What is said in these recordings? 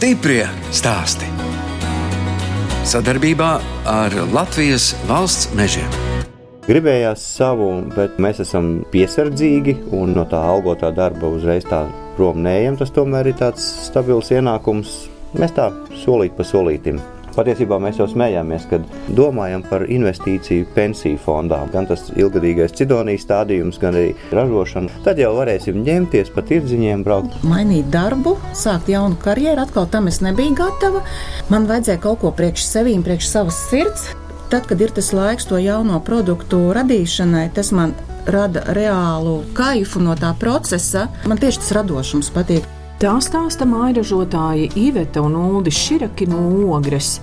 Stiprie stāsti. Sadarbībā ar Latvijas valsts mežiem. Gribējās savu, bet mēs esam piesardzīgi un no tā algotā darba uzreiz tā prom neejam. Tas tomēr ir tāds stabils ienākums. Mēs tā solīt pa solītim Patiesībā mēs jau smējāmies, kad domājam par investīciju pensiju fondā, gan tas ilgadīgais cidonijas stādījums, gan arī ražošana. Tad jau varēsim ņemties pa tirdziņiem, braukt. Mainīt darbu, sākt jaunu karjeru, atkal tam es nebiju gatava. Man vajadzēja kaut ko priekš sevīm, priekš savas sirds. Tad, kad ir tas laiks to jauno produktu radīšanai, tas man rada reālu kaifu no tā procesa. Man tieši tas radošums patīk. Tā stāsta mairažotāji Iveta un Uldi Širaki no Ogres.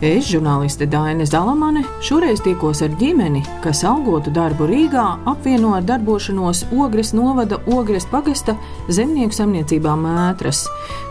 Es, žurnāliste Daina Zalamane, šoreiz tikos ar ģimeni, kas algotu darbu Rīgā apvieno ar darbošanos Ogres novada Ogres pagasta zemnieku saimniecībā mētras.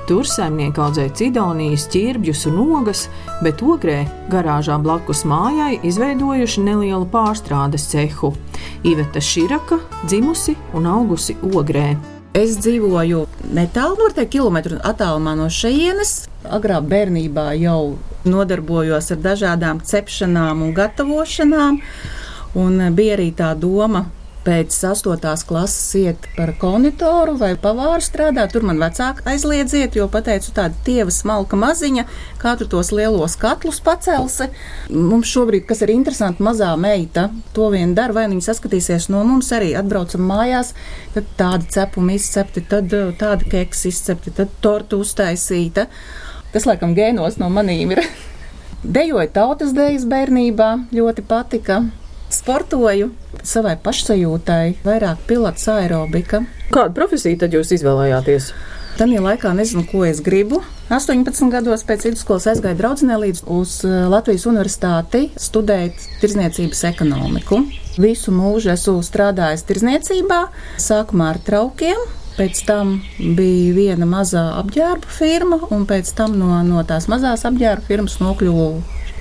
Tur saimnieki audzēja cidonijas, ķirbjus un ogas, bet ogrē garāžā blakus mājai izveidojuši nelielu pārstrādes cehu. Iveta Širaka dzimusi un augusi ogrē. Es dzīvoju netālu no kilometru attālumā no šejienes. Agrā bērnībā jau nodarbojos ar dažādām cepšanām un gatavošanām. Un bija arī tā doma pēc 8. klases iet par konditoru vai pavāru strādāt. Tur man vecāki aizliedziet, jo pateicu tāda tieva smalka maziņa, kā tu tos lielos katlus pacelsi. Mums šobrīd, kas ir interesanti, mazā meita to vien dara, vai viņi saskatīsies no mums arī atbraucam mājās, tad tādi cepumi izcepti, tad uh, tādi keks izcepti, tad tortu uztaisīta. Tas, laikam, gēnos no manīm ir. Dejoju tautas dejas bērnībā, ļoti patika sportoju savai pašsajūtai, vairāk pilots aerobika. Kādu profesiju tad jūs izvēlējāties? Tajā laikā nezinu, ko es gribu. 18 gados pēc vidusskolas aizgāju draudzenē līdz uz eh, Latvijas universitāti studēt tirzniecības ekonomiku. Visu mūžu esmu strādājis tirzniecībā, sākumā ar traukiem, Pēc tam bija viena mazā apģērba firma, un pēc tam no, no tās mazās apģērba firmas nokļuvu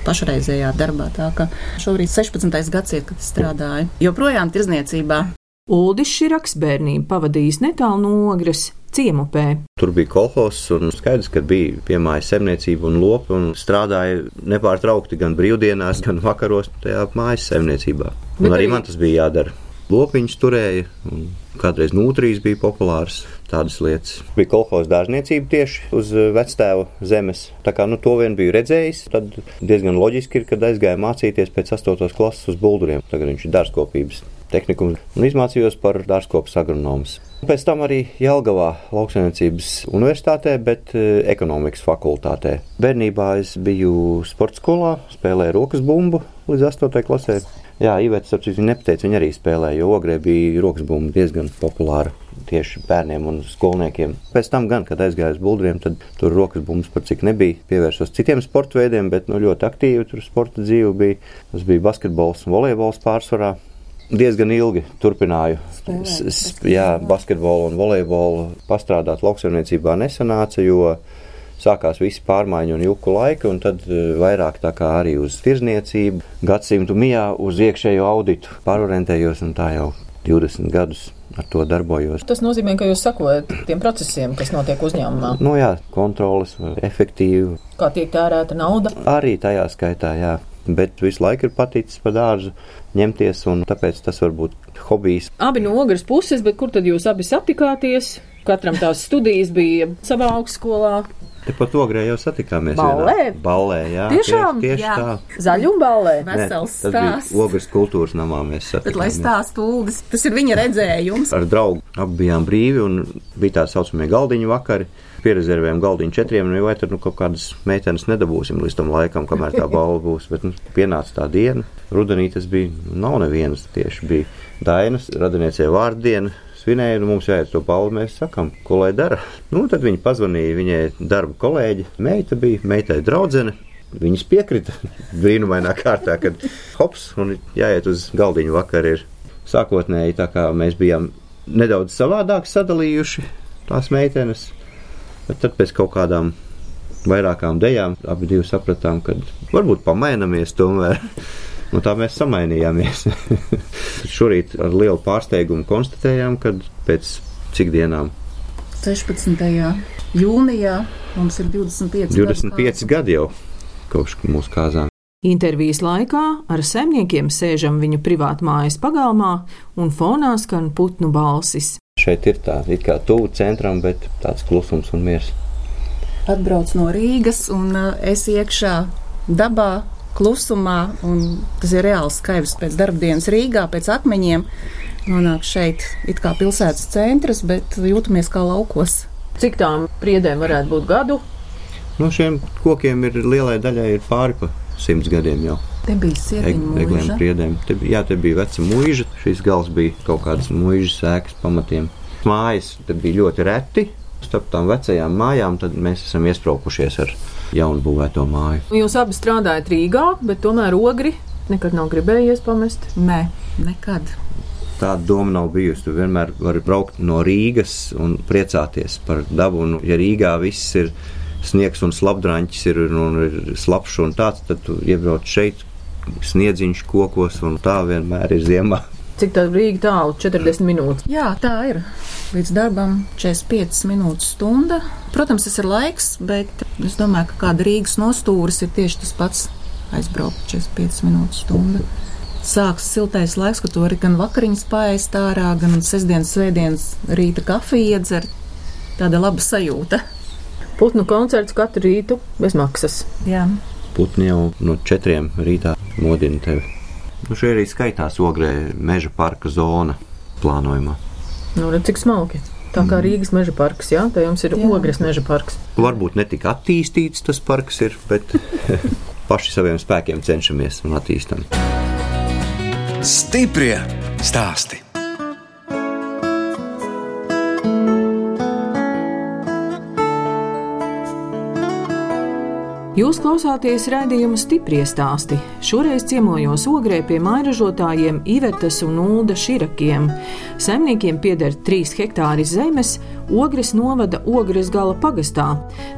pašreizējā darbā. Tā kā šobrīd 16. gadsimta, kad strādāju, joprojām tirzniecībā. Uldis Širaks bērnību pavadījis netālu no ogres. Ciemupē. Tur bija kolhos, un skaidrs, ka bija piemājas saimniecība un lopi, un strādāja nepārtraukti gan brīvdienās, gan vakaros tajā mājas saimniecībā. Un Bet arī man tas bija jādara. Lopiņus turēja, un kādreiz nūtrīs bija populārs tādas lietas. Bija kolekcijas dārzniecība tieši uz eh, vectēva zemes. Tā kā nu, to vien biju redzējis, tad diezgan loģiski ir, kad aizgāju mācīties pēc 8. klases uz bulduriem. Tagad viņš ir dārzkopības tehnikums un izmācījos par dārzkopas agronomus. Pēc tam arī Jelgavā lauksaimniecības universitātē, bet eh, ekonomikas fakultātē. Bērnībā es biju sporta skolā, spēlēju rokas bumbu līdz 8. klasē. Jā, Ivets, ap cik viņa nepateica, viņa arī spēlēja, jo ogrē bija rokas bumba diezgan populāra tieši bērniem un skolniekiem. Pēc tam, gan, kad aizgāju uz buldriem, tad tur rokas bumbas par cik nebija. Pievērsos citiem sporta veidiem, bet nu, ļoti aktīvi tur sporta dzīve bija. Tas bija basketbols un volejbols pārsvarā. Diezgan ilgi turpināju. Spēlēt, jā, basketbolu un volejbolu pastrādāt lauksaimniecībā nesanāca, jo sākās visi pārmaiņu un juku laika, un tad e, vairāk tā kā arī uz tirzniecību, gadsimtu mijā uz iekšējo auditu pārorientējos, un tā jau 20 gadus ar to darbojos. Tas nozīmē, ka jūs sakojat tiem procesiem, kas notiek uzņēmumā. Nu jā, kontrolas, efektīvi. Kā tiek tērēta nauda? Arī tajā skaitā, jā. Bet visu laiku ir paticis pa dārzu ņemties, un tāpēc tas var būt hobijs. Abi no ogres puses, bet kur tad jūs abi satikāties? Katram tās studijas bija savā augstskolā. Tepat ogrē jau satikāmies. Ballē? Vienā. Ballē, jā. Tiešām? Tieši, tieši jā. tā. Zaļumballē? Vesels ne, stāsts. Ogres kultūras namā mēs satikāmies. Bet, lai stāstu Uldis, tas ir viņa redzējums. Ar draugu abi bijām brīvi un bija tā saucamie galdiņu vakari. Pierezervējām galdiņu četriem, nu, vai tur nu, kaut kādas meitenes nedabūsim līdz tam laikam, kamēr tā balva būs. Bet nu, pienāca tā diena, rudenī tas bija, nav nevienas tieši bija Dainas, radiniecei vārdiena, svinēja, un mums jāiet to balvu. Mēs sakām, ko lai dara. Nu, tad viņi pazvanīja viņai darba kolēģi. Meita bija, meitai draudzene. Viņas piekrita brīnumainā kārtā, kad hops un jāiet uz galdiņu vakar. Ir. Sākotnēji tā kā mēs bijām nedaudz savādāk sadalījuši tās meitenes, bet tad pēc kaut kādām vairākām dejām abi sapratām, ka varbūt pamainamies tomēr. Un tā mēs samainījāmies. Šorīt ar lielu pārsteigumu konstatējām, ka pēc cik dienām? 16. jūnijā. Mums ir 25, 25 gadi jau kopš mūsu kāzām. Intervijas laikā ar saimniekiem sēžam viņu privātmājas pagalmā un fonā skan putnu balsis. Šeit ir tā, it kā tuvu centram, bet tāds klusums un miers. Atbrauc no Rīgas un uh, es iekšā dabā, klusumā, un tas ir reāls skaidrs pēc darbdienas Rīgā, pēc akmeņiem. Nonāk šeit, it kā pilsētas centrs, bet jūtamies kā laukos. Cik tām priedēm varētu būt gadu? No šiem kokiem ir lielai daļai ir pāri pa simts gadiem jau. Te bija sieviete. priedēm. Te, jā, te bija veca mūža. Šīs gals bija kaut kādas mūžas sēkas pamatiem. Mājas te bija ļoti reti. Starp tām vecajām mājām tad mēs esam iesprūkušies ar jaunu būvēto māju. Jūs abi strādājat Rīgā, bet tomēr ogri nekad nav gribējies pamest. Nē, nekad. Tāda doma nav bijusi. Tu vienmēr vari braukt no Rīgas un priecāties par dabu. Un, ja Rīgā viss ir sniegs un slapdraņķis ir, un, un ir slapjš un tāds, tad tu iebrauc šeit, sniedziņš kokos, un tā vienmēr ir ziemā. Cik tā Rīga tālu? 40 minūtes. Jā, tā ir. Līdz darbam 45 minūtes stunda. Protams, tas ir laiks, bet es domāju, ka kāda Rīgas nostūris ir tieši tas pats. Aizbraukt 45 minūtes stunda. Sāks siltais laiks, kad to arī gan vakariņas paēst ārā, gan sestdienas, svētdienas rīta kafiju iedzert. Tāda laba sajūta. Putnu koncerts katru rītu bez maksas. Jā. Putni jau no četriem rītā modina tevi. Nu, šī arī skaitās ogrē meža parka zona plānojumā. Nu, redz, cik smalki. Tā kā Rīgas meža parks, jā, tā jums ir Jā. ogres meža parks. Varbūt ne tik attīstīts tas parks ir, bet paši saviem spēkiem cenšamies un attīstam. Stiprie stāsti. Jūs klausāties raidījuma stipri stāstī. Šoreiz ciemojos ogrē pie mairažotājiem Ivetas un Ulda Širakiem. Saimniekiem pieder 3 hektāri zemes, Ogres novada Ogres gala pagastā.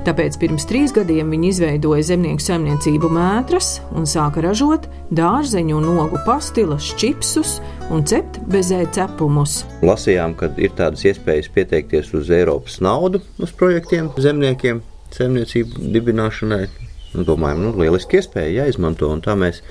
Tāpēc pirms trīs gadiem viņi izveidoja zemnieku saimniecību mētras un sāka ražot dārzeņu un ogu pastilas, čipsus un cept bezē cepumus. Lasījām, ka ir tādas iespējas pieteikties uz Eiropas naudu, uz projektiem zemniekiem, saimniecību dibināšanai. Un domājam, nu, lieliski iespēja jāizmanto. Tā mēs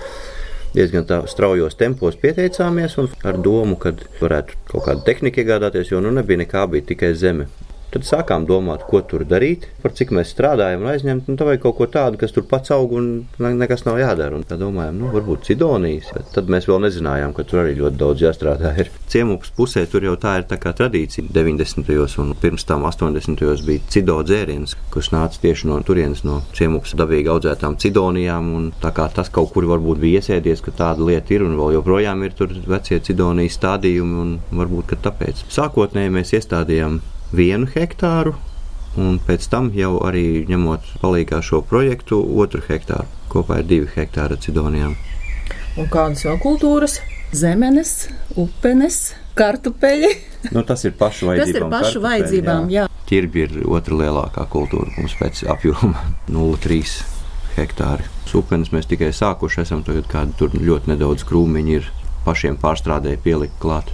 diezgan tā straujos tempos pieteicāmies ar domu, ka varētu kaut kādu tehniku iegādāties, jo nu nebija nekā, bija tikai zeme. Tad sākām domāt, ko tur darīt, par cik mēs strādājam, un aizņemt nu, tā vai kaut ko tādu, kas tur pats aug un ne- nekas nav jādara. Un tad domājām, nu, varbūt Cidonijas. Bet tad mēs vēl nezinājām, ka tur arī ļoti daudz jāstrādā. Ir. Ciemupas pusē tur jau tā ir tā kā tradīcija. 90. un pirms tam 80. bija cido dzēriens, kurš nāca tieši no turienes, no ciemupas dabīgi audzētām cidonijām. un Tā kā tas kaut kur varbūt bija iesēdies, ka tāda lieta ir un vēl joprojām ir tur vecie cidonijas stādījumi, un varbūt tāpēc. Sākotnēji mēs iestādījām vienu hektāru, un pēc tam jau arī ņemot palīdzīgā šo projektu, otru hektāru. Kopā ir divi hektāri cidonijām. Un kādas vēl kultūras? Zemenes, upenes, kartupeļi. Nu, tas ir pašu Tas ir vajadzībām. pašu vajadzībām, jā. Ķirbi ir otra lielākā kultūra mums pēc apjoma - 0,3 hektāri. Supenes mēs tikai sākuši esam, tagad kādi tur ļoti nedaudz krūmiņi ir pašiem pārstrādēji pielikt klāt.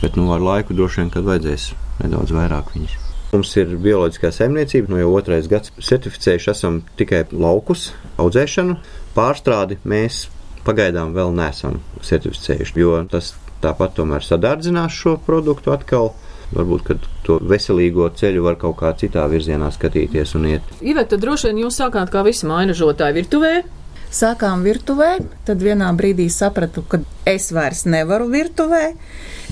Bet nu, ar laiku droši vien, kad vajadzēs nedaudz vairāk viņas. Mums ir bioloģiskā saimniecība, no jau otrais gads certificējuši esam tikai laukus, audzēšanu, pārstrādi mēs pagaidām vēl neesam certificējuši, jo tas tāpat tomēr sadārdzinās šo produktu atkal. Varbūt, ka to veselīgo ceļu var kaut kā citā virzienā skatīties un iet. Iveta, droši vien jūs sākāt kā visi mainažotāji virtuvē. Sākām virtuvē, tad vienā brīdī sapratu, ka es vairs nevaru virtuvē,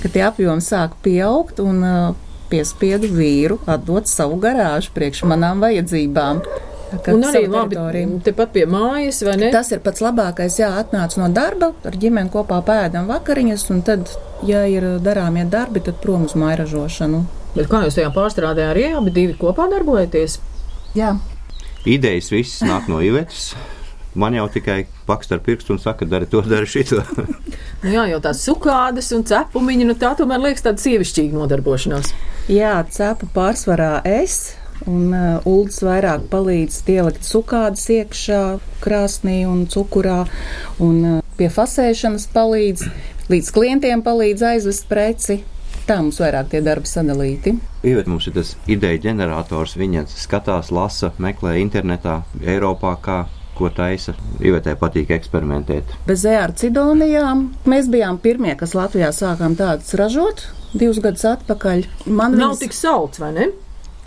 ka tie apjomi sāk pieaugt un uh, piespiedu vīru atdot savu garāžu priekš manām vajadzībām. Tā kā Un arī labi, tepat pie mājas, vai ne? Tas ir pats labākais. Jā, atnāc no darba, ar ģimeni kopā pēdam vakariņas, un tad, ja ir darāmie darbi, tad prom uz māju ražošanu. Bet kā jūs tajā pārstrādē arī abi divi kopā darbojaties? Jā, Idejas visas nāk no Ivetas. Man jau tikai pakst ar pirkstu un saka, dari to, dari šito. Nu jā, jau tās sukādas un cepumiņi, nu tā tomēr liekas tāda sievišķīga nodarbošanās. Jā cepu pārsvarā es. Un uh, ULDS vairāk palīdz ielikt sukādas iekšā, krāsnī un cukurā, un uh, pie fasēšanas palīdz, līdz klientiem palīdz aizvest preci. Tā mums vairāk tie darbi sadalīti. Ivēt mums ir tas ideja ģenerators. Viņa skatās, lasa, meklē internetā, Eiropā, kā ko taisa. Ivetē patīk eksperimentēt. Bez ērcidonijām mēs bijām pirmie, kas Latvijā sākām tādas ražot divus gadus atpakaļ. Man nav viņas... tik salds, vai ne?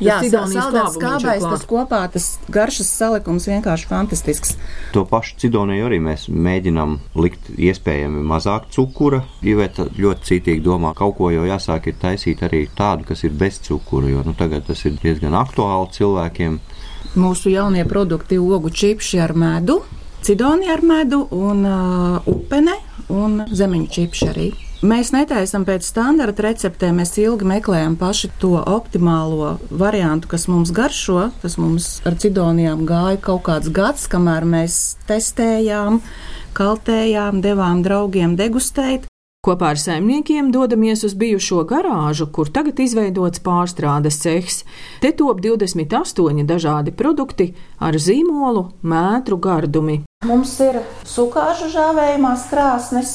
Jā, saldēts skābais, tas kopā, tas garšas salikums vienkārši fantastisks. To pašu cidoniju arī mēs mēģinām likt iespējami mazāk cukura. Iveta ļoti cītīgi domā, kaut ko jau jāsāk ir taisīt arī tādu, kas ir bez cukura, jo nu, tagad tas ir diezgan aktuāli cilvēkiem. Mūsu jaunie produkti - ogu čipši ar medu, cidoni ar medu un uh, upene un zemeņu čipši arī. Mēs netaisām pēc standarta receptēm, mēs ilgi meklējam paši to optimālo variantu, kas mums garšo. Tas mums ar cidonijām gāja kaut kāds gads, kamēr mēs testējām, kaltējām, devām draugiem degustēt. Kopā ar saimniekiem dodamies uz bijušo garāžu, kur tagad izveidots pārstrādes cehs. Te top 28 dažādi produkti ar zīmolu, mētru gardumi. Mums ir sukāžu žāvējumās krāsnes,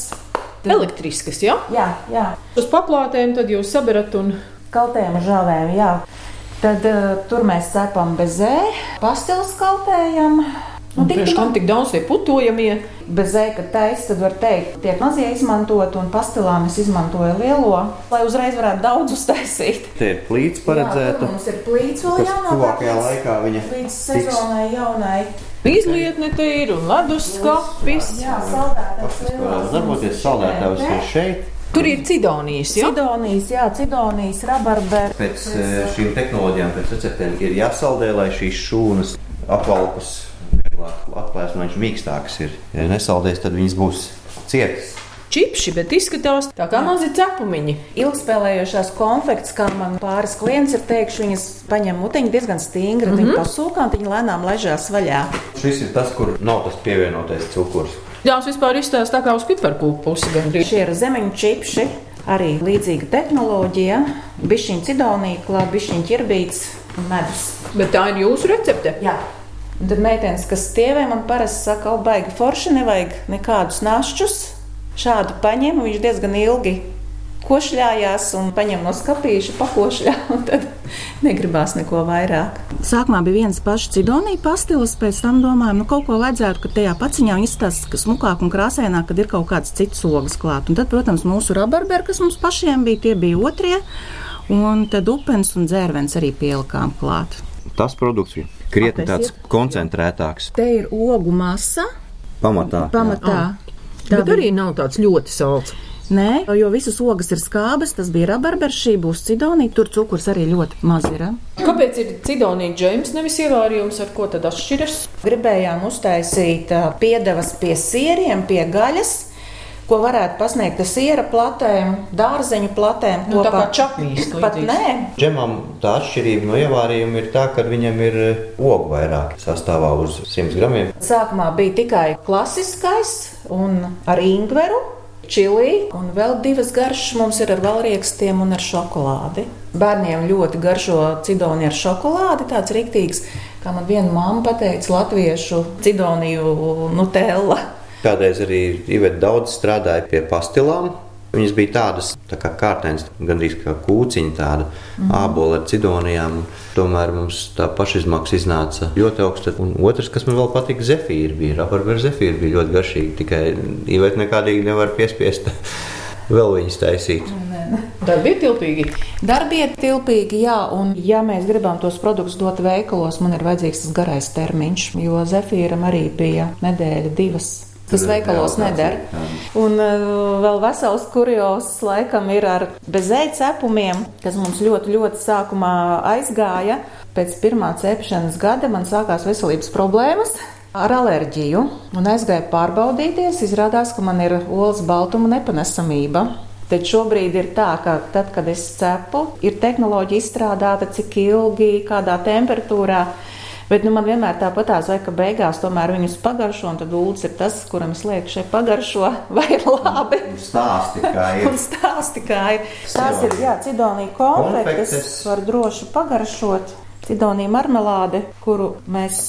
elektriskas, ja? Jā, jā. Uz paplātēm tad jūs saberat un. Kaltējam žāvēm, jā. Tad uh, tur mēs cepam bezē, pasteles kaltējam. Nu, tik tam tik daudz tie putojamie. Bezē, kad taisa, tad var teikt, tiek mazie izmantot, un pastelām es izmantoju lielo, lai uzreiz varētu daudz uztaisīt. Te ir plīts paredzēta. Jā, mums ir plīts vēl jaunā. Tuvākajā laikā viņa līdz sezonai jaunai. Izlietne te ir un leduskapis. Jā, saldētājs. Darboties saldētājs ir šeit. Tur ir cidonijas, jā? Cidonijas, jā, cidonijas, rabarberi. Pēc eh, šīm tehnoloģijām, pēc receptēm ir jāsaldē, lai šīs šūnas apvalkas vieglāk atklājas un viņš mīkstāks ir. Ja nesaldēs, tad viņas būs cietas čipši, bet izskatās tā kā mazi cepumiņi. Ilgspēlējošās konfekts, kā man pāris klients ir teikuši, viņas paņem mutiņu diezgan stingri, mm -hmm. viņi pasūkā un viņi lēnām ležās vaļā. Šis ir tas, kur nav tas pievienotais cukurs. Jā, tas vispār izstāsta tā kā uz piparkūku pusi gandrīz. Šie ir zemeņu čipši. Arī līdzīga tehnoloģija, bišķiņa cidonija, klāt bišķiņa ķirbīts un medus. Bet tā ir jūsu recepte? Jā. Un tad meitenes, kas stievē, man parasti saka, o, baigi forši, nevajag nekādus našķus, Šādu paņem, viņš diezgan ilgi košļājās un paņem no skāpīša, pakošļā, un tad negribās neko vairāk. Sākumā bija viens pašs cidonija pastilis, pēc tam domājām, nu kaut ko vajadzētu, ka tajā paciņā izstāsta smukāk un krāsaināk, kad ir kaut kāds cits logs klāt. Un tad, protams, mūsu rabarberi, kas mums pašiem bija, tie bija otrie, un tad upens un dzērvens arī pielikām klāt. Tas produkts ir krietni tāds koncentrētāks. Te ir ogu masa. Pamatā. Pamatā. Jā. Tā Bet bija. arī nav tāds ļoti salds. Nē, jo visas ogas ir skābas, tas bija rabarbers, šī būs cidonija, tur cukurs arī ļoti maz ir. Kāpēc ir cidonija džēms, nevis ievārījums, ar ko tad atšķiras? Gribējām uztaisīt piedevas pie sieriem, pie gaļas ko varētu pasniegt ar siera platēm, dārzeņu platēm. Nu, kopā. tā kā čakmīs. Pat nē. Džemam tā atšķirība no ievārījuma ir tā, ka viņam ir eh, ogu vairāk sastāvā uz 100 gramiem. Sākumā bija tikai klasiskais un ar ingveru. Čili un vēl divas garšas mums ir ar valriekstiem un ar šokolādi. Bērniem ļoti garšo cidoni ar šokolādi, tāds rīktīgs, kā man viena mamma pateica, latviešu cidoniju nutella. Kādreiz arī Iveta daudz strādāja pie pastilām. Viņas bija tādas tā kā kārtēns, gandrīz kā kūciņa, tāda mm. ābola ar cidonijām. Tomēr mums tā pašizmaksa iznāca ļoti augsta. Un otrs, kas man vēl patika, zefīri bija. Rabarber zefīri bija ļoti garšīgi, tikai Iveta nekādīgi nevar piespiest. Vēl viņas taisīt. Darbi ir tilpīgi. Darbi ir tilpīgi, jā, un ja mēs gribam tos produktus dot veikalos, man ir vajadzīgs tas garais termiņš, jo zefīram arī bija nedēļa, divas Tas veikalos neder. Un uh, vēl vesels kurjos laikam ir ar bezēju cepumiem, kas mums ļoti, ļoti sākumā aizgāja. Pēc pirmā cepšanas gada man sākās veselības problēmas. Ar alerģiju, un aizgāju pārbaudīties. Izrādās, ka man ir olas baltuma nepanesamība. Tad šobrīd ir tā, ka tad, kad es cepu, ir tehnoloģija izstrādāta, cik ilgi, kādā temperatūrā Bet nu, man vienmēr tāpatās, vai ka beigās tomēr viņus pagaršo, un tad ūdens ir tas, kuram es lieku šeit pagaršo, vai ir labi. Stāsti, kā ir. un stāsti, kā ir. Tās ir, jā, cidonija konfektes, var droši pagaršot. Cidonija marmelāde, kuru mēs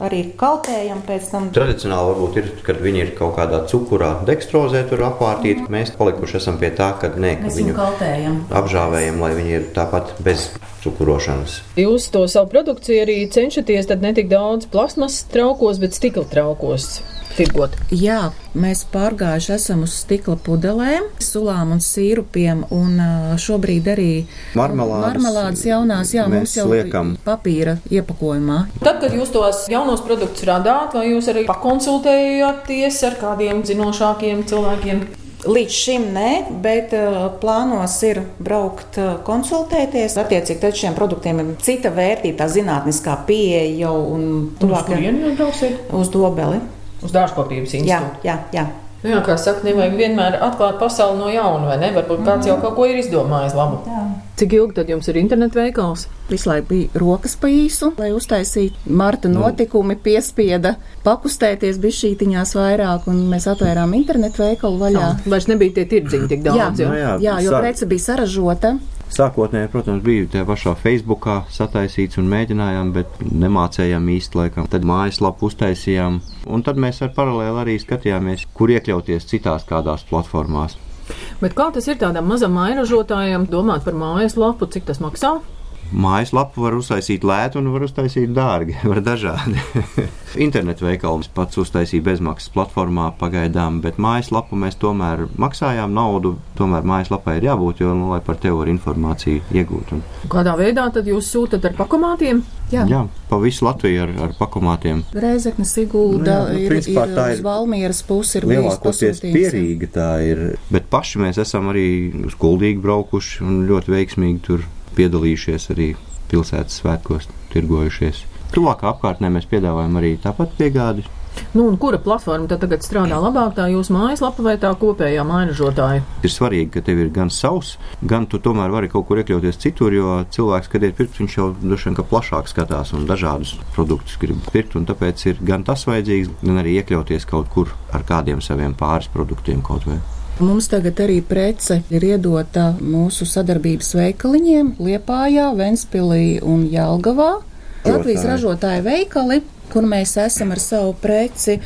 arī kaltējam pēc tam. Tradicionāli varbūt ir, kad viņi ir kaut kādā cukurā, dekstrozē tur apvārtīti. Mēs palikuši esam pie tā, ka nē, ka Mēs viņu kaltējam. apžāvējam, lai viņi ir tāpat bez cukurošanas. Jūs to savu produkciju arī cenšaties tad ne tik daudz plasmasas traukos, bet stikla traukos tirgot. Jā, mēs pārgājuši esam uz stikla pudelēm, sulām un sīrupiem, un šobrīd arī Marmelādes marmelādes jaunās, jā, mums jau liekam. papīra iepakojumā. Tad, kad jūs tos jaunos produktus radāt, vai jūs arī pakonsultējāties ar kādiem zinošākiem cilvēkiem? Līdz šim nē, bet uh, plānos ir braukt, uh, konsultēties. Attiecīgi, tad šiem produktiem ir cita vērtība, tā zinātniskā pieeja jau un tuvāk Tuvāk jūs brauksiet uz dobeli. Uz dārzkopības Jā, institūtu. jā, jā. Nu Jā, kā saka, nevajag vienmēr atklāt pasauli no jauna, vai ne? Varbūt kāds jau kaut ko ir izdomājis labu. jā. Cik ilgi tad jums ir internetu veikals? Visu laiku bija rokas pa īsu, lai uztaisītu. Marta notikumi piespieda pakustēties bišķītiņās vairāk, un mēs atvērām internetu veikalu vaļā. Vairs nebija tie tirdziņi tik daudz. jā, Nu jā, jā, jo prece bija saražota. Sākotnēji, protams, bija tajā pašā Facebookā sataisīts un mēģinājām, bet nemācējām īsti laikam. Tad mājaslapu uztaisījām, un tad mēs ar paralēli arī skatījāmies, kur iekļauties citās kādās platformās. Bet kā tas ir tādam mazam mairažotājam domāt par mājaslapu, cik tas maksā? Mājaslapu var uztaisīt lētu un var uztaisīt dārgi. Var dažādi. Internetu veikals pats uztaisīja bezmaksas platformā pagaidām, bet mājaslapu mēs tomēr maksājām naudu. Tomēr mājaslapai ir jābūt, jo, nu, lai par tevi var informāciju iegūt. Un, Kādā veidā tad jūs sūtat ar pakomātiem? Jā. jā, pa visu Latviju ar, ar pakomātiem. Reizekne, Sigulda Nu jā, nu, ir, principā ir tā uz ir Valmieras pusi ir Lielākoties pierīga tā ir. Bet paši mēs esam arī uz Kuldīgu braukuši un ļoti veiksmīgi tur piedalījušies arī pilsētas svētkos, tirgojušies. Tuvākā apkārtnē mēs piedāvājam arī tāpat piegādi. Nu, kura platforma tad tagad strādā labāk, tā jūsu mājaslapa vai tā kopējā mairažotāja? Ir svarīgi, ka tev ir gan savs, gan tu tomēr vari kaut kur iekļauties citur, jo cilvēks, kad ir pirkt, viņš jau droši vien plašāk skatās un dažādus produktus grib pirkt. Tāpēc ir gan tas vajadzīgs, gan arī iekļauties kaut kur ar kādiem saviem pāris produktiem kaut vai. Mums tagad arī prece ir iedota mūsu sadarbības veikaliņiem Liepājā, Ventspilī un Jelgavā. Latvijas ražotāja veikali, kur mēs esam ar savu preci.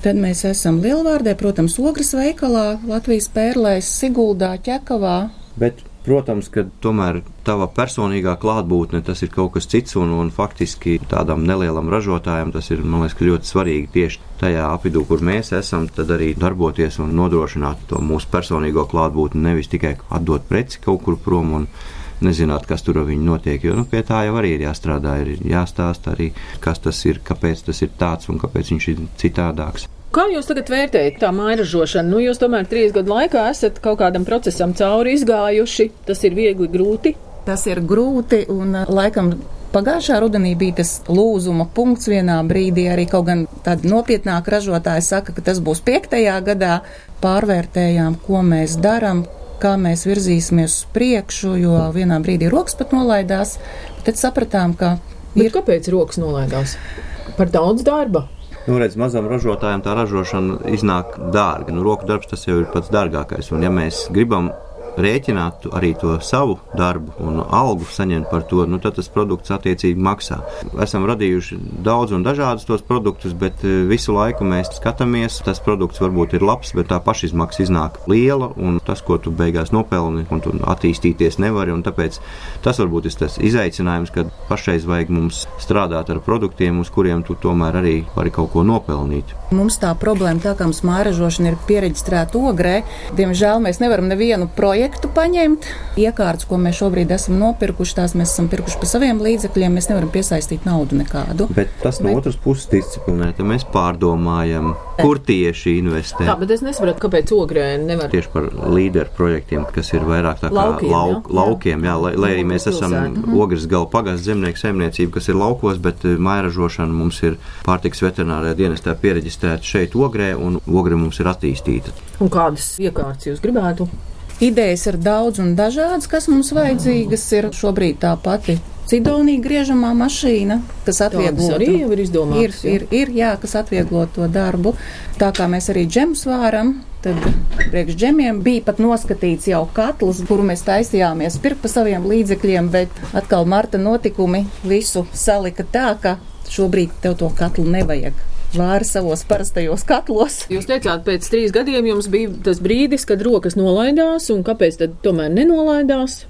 Tad mēs esam Lielvārdē, protams, Ogres veikalā, Latvijas pērlēs, Siguldā, Ķekavā. Bet, protams, ka tomēr tava personīgā klātbūtne tas ir kaut kas cits, un, un faktiski tādam nelielam ražotājam tas ir liekas, ļoti svarīgi tieši tajā apvidū, kur mēs esam, tad arī darboties un nodrošināt to mūsu personīgo klātbūtni, nevis tikai atdot preci kaut kur prom. Un, Nezināt, kas tur ar viņu notiek. Jo nu, pie tā jau arī ir jāstrādā. Ir jāstāsta arī, kas tas ir, kāpēc tas ir tāds un kāpēc viņš ir citādāks. Kā jūs tagad vērtējat tā mairažošanu? Nu, jūs tomēr trīs gadu laikā esat kaut kādam procesam cauri izgājuši. Tas ir viegli, grūti. Tas ir grūti un laikam. Pagājušā rudenī bija tas lūzuma punkts vienā brīdī. Arī kaut gan tāda nopietnāka ražotāja saka, ka tas būs piektajā gadā. Pārvērtējām, ko mēs darām, kā mēs virzīsimies uz priekšu, jo vienā brīdī rokas pat nolaidās. Tad sapratām, ka Bet ir kāpēc rokas nolaidās? Par daudz darba. Nu, redz, mazam ražotājam tā ražošana iznāk dārga. Nu, roku darbs tas jau ir pats dārgākais. Un, ja mēs gribam rēķināt arī to savu darbu un algu saņemt par to, nu, tad tas produkts attiecīgi maksā. Esam radījuši daudz un dažādus tos produktus, bet eh, visu laiku mēs skatāmies. Tas produkts varbūt ir labs, bet tā pašizmaksa iznāk liela, un tas, ko tu beigās nopelni, un tu attīstīties nevari. Tāpēc tas varbūt ir tas izaicinājums, kad pašreiz vajag mums strādāt ar produktiem, uz kuriem tu tomēr arī vari kaut ko nopelnīt. Mums tā problēma, tā kā mums mājražošana ir pieregistrēta ogrē, diemžēl mēs nevaram nevienu projektu paņemt. Iekārtas, ko mēs šobrīd esam nopirkuši, tās mēs esam pirkuši par saviem līdzekļiem, mēs nevaram piesaistīt naudu nekādu. Bet tas no Bet- otras puses disciplinēta. Mēs pārdomājam, kur tieši investēt. Tā, bet es nesaprotu, kāpēc ogrē nevar. Tieši par līderu projektiem, kas ir vairāk tā kā Laukiem, lauk, jā? laukiem, jā, lai, lai arī mēs esam Pilsēta. ogres gala pagasts zemnieku saimniecība, kas ir laukos, bet eh, mairažošana mums ir pārtiks veterinārajā dienestā pieregistrēta šeit ogrē, un ogre mums ir attīstīta. Un kādas iekārtas jūs gribētu? Idejas ir daudz un dažādas, kas mums vajadzīgas. Ir šobrīd tā pati cidonija griežamā mašīna, kas atvieglo arī jau ir ir, ir, jā, kas atvieglo to darbu. Tā kā mēs arī džemus vāram, Tad priekš džemiem bija pat noskatīts jau katls, kuru mēs taisījāmies pirkt pa saviem līdzekļiem, bet atkal marta notikumi visu salika tā, ka šobrīd tev to katlu nevajag. Vāri savos parastajos katlos. Jūs teicāt, pēc trīs gadiem jums bija tas brīdis, kad rokas nolaidās, un kāpēc tad tomēr nenolaidās?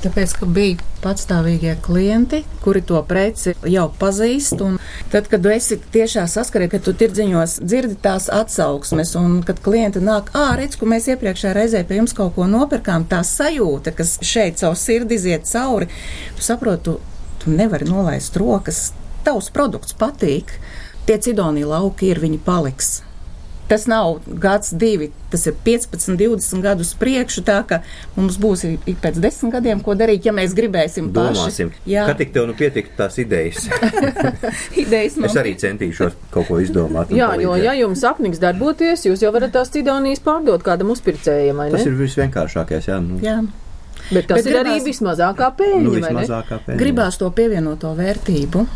Tāpēc, ka bija patstāvīgie klienti, kuri to preci jau pazīst. Tad, kad esi tiešā saskarē, kad tu tirdziņos dzirdi tās atsauksmes, un kad klienti nāk, ā, redz, ko mēs iepriekšējā reizē pie jums kaut ko nopirkām, tā sajūta, kas šeit savu sirdi iziet cauri, tu saproti, tu, tu nevari nolaist rokas. Tavs produkts patīk, tie cidonija lauki ir, viņi paliks. Tas nav gads, divi, tas ir 15, 20 gadus priekšu. Tā ka mums būs ik pēc desmit gadiem, ko darīt, ja mēs gribēsim. Domāsim, paši. Jā, kad tik tev nu pietiktu tās idejas. idejas man es arī centīšos kaut ko izdomāt. Jā, jo, ja jums apniks darboties, jūs jau varat tās cidonijas pārdot kādam uzpircējam, vai Tas ir visvienkāršākais, jā. Nu, Jā. Bet tas Bet ir arī gribās- vismazākā pēļņa, nu vai ne? vismazākā pēļņa. Gribās to pievienoto vērtību.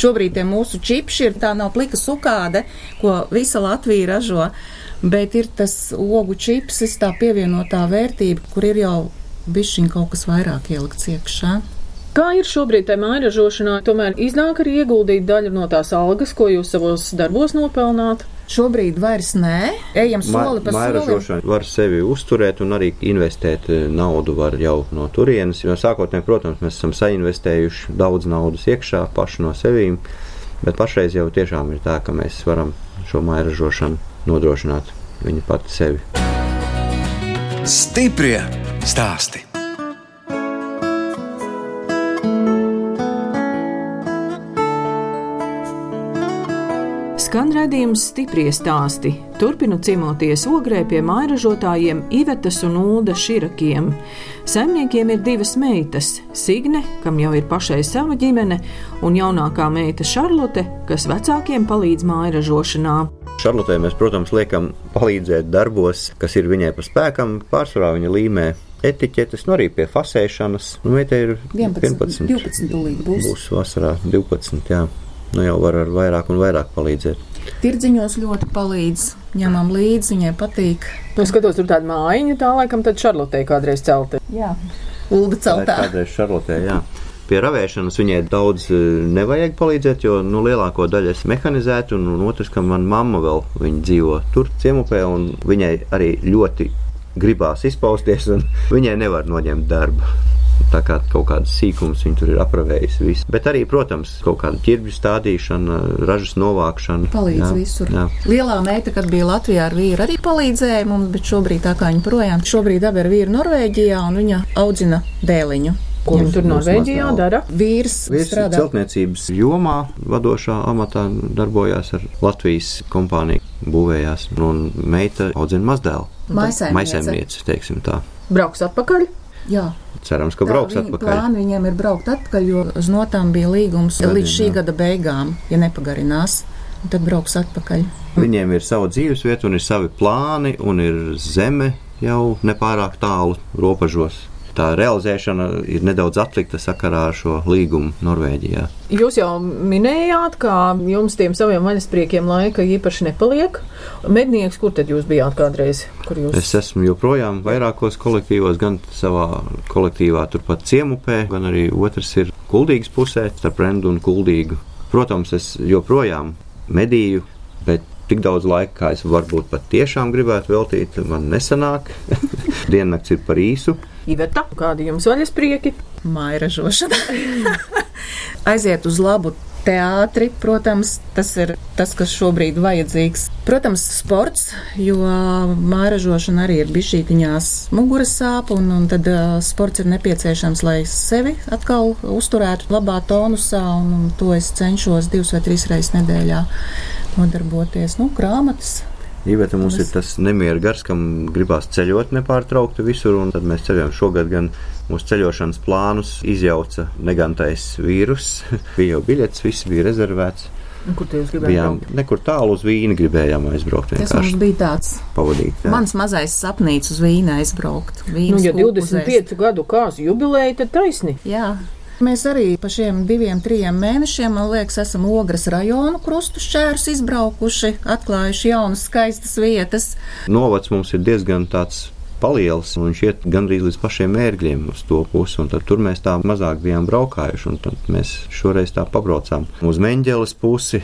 Šobrīd tie mūsu čipši ir tā nav plika sukāde, ko visa Latvija ražo, bet ir tas ogu čipsis, tā pievienotā vērtība, kur ir jau bišķiņ kaut kas vairāk ielikts iekšā. Kā ir šobrīd tajā mājražošanā? Tomēr iznāk arī ieguldīt daļu no tās algas, ko jūs savos darbos nopelnāt. Šobrīd vairs nē, ejam soli pa solim. Mairažošana var sevi uzturēt un arī investēt eh, naudu var jau no turienes. Jo sākotnēji, protams, mēs esam sainvestējuši daudz naudas iekšā paši no sevīm, bet pašreiz jau tiešām ir tā, ka mēs varam šo mairažošanu nodrošināt viņa pati sevi. Stiprie stāsti. Skan redzējums stiprie stāsti. Turpinu ciemoties ogrē pie mairažotājiem Ivetas un Ulda Širakiem. Saimniekiem ir divas meitas - Signe, kam jau ir pašai sava ģimene, un jaunākā meita Šarlote, kas vecākiem palīdz mairažošanā. Šarlotē mēs, protams, liekam palīdzēt darbos, kas ir viņai pa spēkam. Pārsvarā viņa līmē etiķetes, nu arī pie fasēšanas. Nu, meitei ir 11, 11. 12 tūlīt būs. Būs vasarā 12. Jā. Nu jau var ar vairāk un vairāk palīdzēt. Tirdziņos ļoti palīdz, ņemam līdzi, viņai patīk. Nu, skatos, tur tāda mājiņa, tā laikam tad Šarlotei kādreiz celta. Jā, Ulda celtā. kādreiz Šarlotē, jā. Pie ravēšanas viņai daudz e, nevajag palīdzēt, jo nu, lielāko daļu es mehanizētu, un, un otrs, ka man mamma vēl viņa dzīvo tur ciemupē, un viņai arī ļoti gribās izpausties, un viņai nevar noņemt darbu. Tā kā kaut kādas sīkumas viņa tur ir apravējusi. Visu. Bet arī, protams, kaut kāda ķirbju stādīšana, ražas novākšana. Palīdz jā, visur. Jā. Lielā meita, kad bija Latvijā ar vīru, arī palīdzēja mums, bet šobrīd tā kā viņa projām, šobrīd abi ir vīri Norvēģijā un viņa audzina dēliņu. Ko viņi tur Norvēģijā dara? Vīrs, Vīrs strādā celtniecības jomā, vadošā amatā darbojās ar Latvijas kompāniju, būvējās, un meita audzina mazdēlu. Maisaimniece, teiksim tā. Brauks atpakaļ. Jā. Cerams, ka brauks atpakaļ. Plāni viņiem ir braukt atpakaļ, jo uz notām bija līgums Gadiem, līdz šī jā. gada beigām, ja nepagarinās. Tad brauks atpakaļ. Viņiem ir sava dzīvesvieta, un ir savi plāni, un ir zeme jau nepārāk tālu robežos. Tā realizēšana ir nedaudz atlikta sakarā ar šo līgumu Norvēģijā. Jūs jau minējāt, ka jums tiem saviem vaļaspriekiem laika īpaši nepaliek. Mednieks, kur tad jūs bijāt kādreiz? Jūs? Es esmu joprojām vairākos kolektīvos, gan savā kolektīvā, turpat ciemupē, gan arī otrs ir kuldīgas pusē, starp rendu un kuldīgu. Protams, es joprojām medīju, bet tik daudz laika, kā es varbūt pat tiešām gribētu veltīt, man nesanāk. Diennakts ir par īsu. Iveta, kādi jums vaļasprieki? Māja ražošana. Aiziet uz labu teātri, protams, tas ir tas, kas šobrīd vajadzīgs. Protams, sports, jo māražošana arī ir bišķītiņās muguras sāp, un, un tad uh, sports ir nepieciešams, lai sevi atkal uzturētu labā tonusā, un, un to es cenšos divas vai trīs reizes nedēļā nodarboties. Nu, grāmatas. Iveta mums ir tas nemieru gars, kam gribās ceļot nepārtraukti visur, un tad mēs ceļojam šogad gan mūsu ceļošanas plānus izjauca negantais vīrus. bija jau biļets, viss bija rezervēts. Kur jūs gribējāt? Bijām nekur tālu uz vīnu, gribējām aizbraukt. Tas mums bija tāds pavadīt. jā. mans mazais sapnīts uz vīnu aizbraukt. Nu, Vīnas ja kūku uzēst. 25 gadu kāzu jubileja, tad taisni. Jā, Mēs arī pa šiem diviem, trim mēnešiem, man liekas, esam Ogres rajonu krustu šķērus izbraukuši, atklājuši jaunas, skaistas vietas. Novads mums ir diezgan tāds paliels, un viņš iet gandrīz līdz pašiem ērgļiem uz to pusi. Tur mēs tā mazāk bijām braukājuši, un tad mēs šoreiz tā pabraucām uz Meņģeles pusi,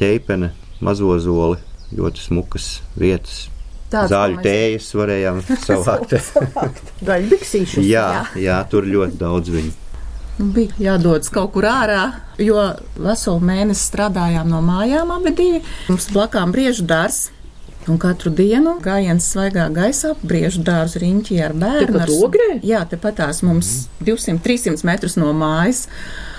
ķeipene, mazo zoli, ļoti smukas vietas. Tāds, Zāļu tējas varējām savākt. Gaļu biksīšus. Jā, jā, tur ļoti daudz viņu. Nu, bija jādodas kaut kur ārā, jo veselu mēnesi strādājām no mājām abi divi. Mums blakām briežu dārsts. Un katru dienu gājiens svaigā gaisā, briežu dārza riņķī ar bērnu. Ar jā, tepat tās mums 200-300 metrus no mājas.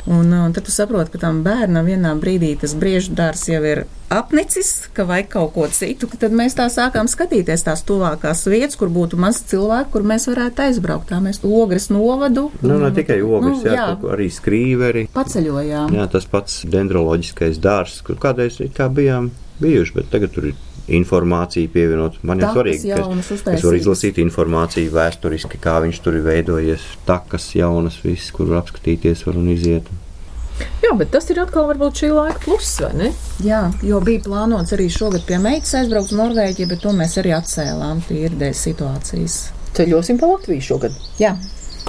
Un, un tad tu saproti, ka tam bērnam vienā brīdī tas briežu dārs jau ir apnicis, ka vajag kaut ko citu. Tad mēs tā sākām skatīties tās tuvākās vietas, kur būtu maz cilvēku, kur mēs varētu aizbraukt. Tā mēs ogres novadu. Nu, ne tikai ogres, nu, jā, jā. arī skrīveri. Paceļojām. Jā, tas pats dendroloģiskais dārs, kur kādreiz kā bijām bijuši, bet tagad tur ir informāciju pievienot. Man ir svarīgi, ka es varu izlasīt informāciju vēsturiski, kā viņš tur ir veidojies, takas jaunas, viss, kur var apskatīties var un iziet. Jā, bet tas ir atkal varbūt šī laika pluss, vai ne? Jā, jo bija plānots arī šogad pie meitas aizbraukt uz Norvēģiju, bet to mēs arī atcēlām tīri dēļ situācijas. Ceļosim pa Latviju šogad. Jā.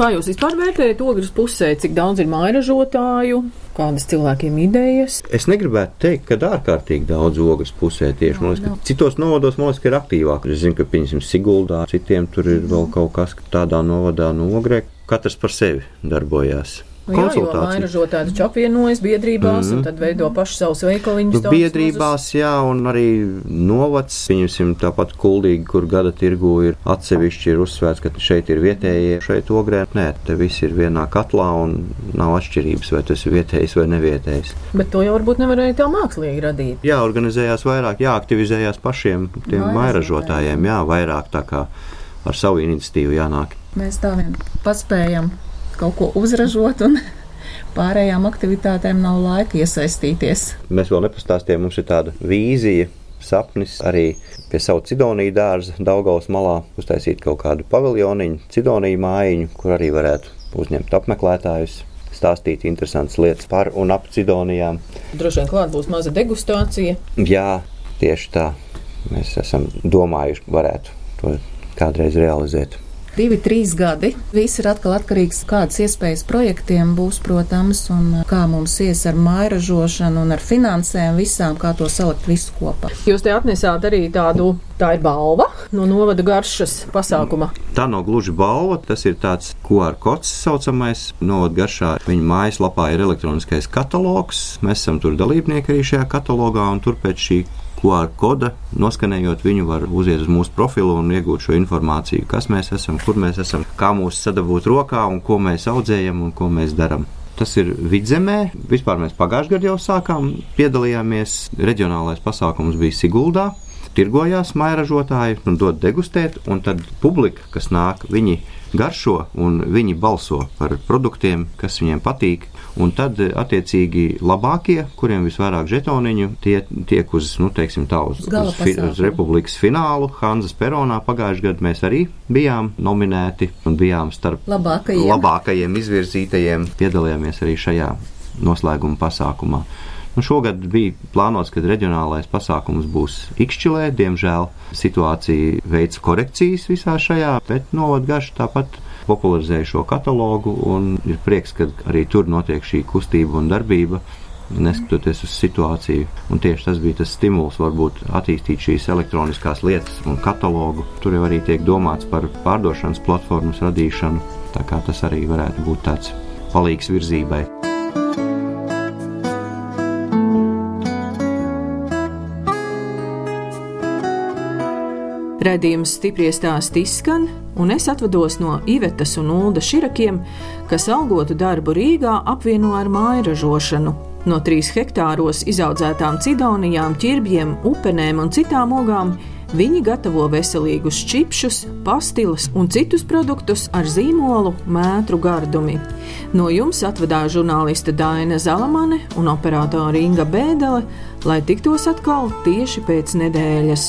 Kā jūs vispār vērtējat ogres pusē, cik daudz ir mairažotāju, kādas cilvēkiem idejas? Es negribētu teikt, ka ārkārtīgi daudz ogres pusē tieši. Man liekas, ka citos novados man liekas, ka ir aktīvāk. Es zinu, ka, piemēram, Siguldā, citiem tur ir vēl kaut kas tādā novadā no ogrē. Katrs par sevi darbojās. Konsultāciju. Jā, ražotāji taču apvienojas biedrībās mm -hmm. un tad veido paši savus veikaliņus. Nu, biedrībās, mazus. jā, un arī novads, pieņemsim, tāpat kuldīgi, kur gada tirgu ir atsevišķi ir uzsvērts, ka šeit ir vietējie, šeit ogrē. Nē, te viss ir vienā katlā un nav atšķirības, vai tas ir vietējs vai nevietējs. Bet to jau varbūt nevarēja tā mākslīgi radīt. Jā, organizējās vairāk, jāaktivizējās pašiem tiem mairažotājiem, jā, vairāk tā kā ar savu iniciatīvu jānāk. Mēs tā vien paspējam kaut ko uzražot. Un... Pārējām aktivitātēm nav laika iesaistīties. Mēs vēl nepastāstījām, mums ir tāda vīzija, sapnis arī pie savu cidoniju dārza Daugaus malā uztaisīt kaut kādu paviljoniņu, cidoniju mājiņu, kur arī varētu uzņemt apmeklētājus stāstīt interesantas lietas par un ap cidonijām. Droši vien klāt būs maza degustācija. Jā, tieši tā. Mēs esam domājuši, varētu to kādreiz realizēt divi, trīs gadi. Viss ir atkal atkarīgs no kādas iespējas projektiem būs, protams, un uh, kā mums ies ar mairažošanu un ar finansēm visām, kā to salikt visu kopā. Jūs te atnesāt arī tādu, tā ir balva no novada garšas pasākuma. Tā nav gluži balva, tas ir tāds QR kods saucamais. Novada garšā viņa mājaslapā ir elektroniskais katalogs. Mēs esam tur dalībnieki arī šajā katalogā, un tur pēc šī QR koda, noskanējot viņu, var uziet uz mūsu profilu un iegūt šo informāciju, kas mēs esam, kur mēs esam, kā mūs sadabūt rokā un ko mēs audzējam un ko mēs darām. Tas ir vidzemē. Vispār mēs pagājušajā gadā jau sākām, piedalījāmies. Reģionālais pasākums bija Siguldā. Tirgojās mairažotāji un dod degustēt, un tad publika, kas nāk, viņi garšo un viņi balso par produktiem, kas viņiem patīk. Un tad, attiecīgi, labākie, kuriem visvairāk žetoniņu, tie tiek uz, nu, teiksim, tā, uz, uz, fi, uz republikas finālu. Hanzas Peronā pagājušajā gadā mēs arī bijām nominēti un bijām starp labākajiem, labākajiem izvirzītajiem. Piedalījāmies arī šajā noslēguma pasākumā. Nu, šogad bija plānots, ka reģionālais pasākums būs Ikšķilē. Diemžēl situācija veids korekcijas visā šajā, bet novadgaši tāpat popularizēja šo katalogu, un ir prieks, ka arī tur notiek šī kustība un darbība. Neskatoties uz situāciju, un tieši tas bija tas stimuls, varbūt attīstīt šīs elektroniskās lietas un katalogu. Tur jau arī tiek domāts par pārdošanas platformas radīšanu, tā kā tas arī varētu būt tāds palīgs virzībai. Radījums stipri stāst izskan, un es atvados no Ivetas un Ulda Širakiem, kas algotu darbu Rīgā apvieno ar māju ražošanu. No trīs hektāros izaudzētām cidonijām, ķirbjiem, upenēm un citām ogām viņi gatavo veselīgus čipšus, pastilas un citus produktus ar zīmolu mētru gardumi. No jums atvedās žurnāliste Dāna Zalamane un operātore Inga Bēdele, lai tiktos atkal tieši pēc nedēļas.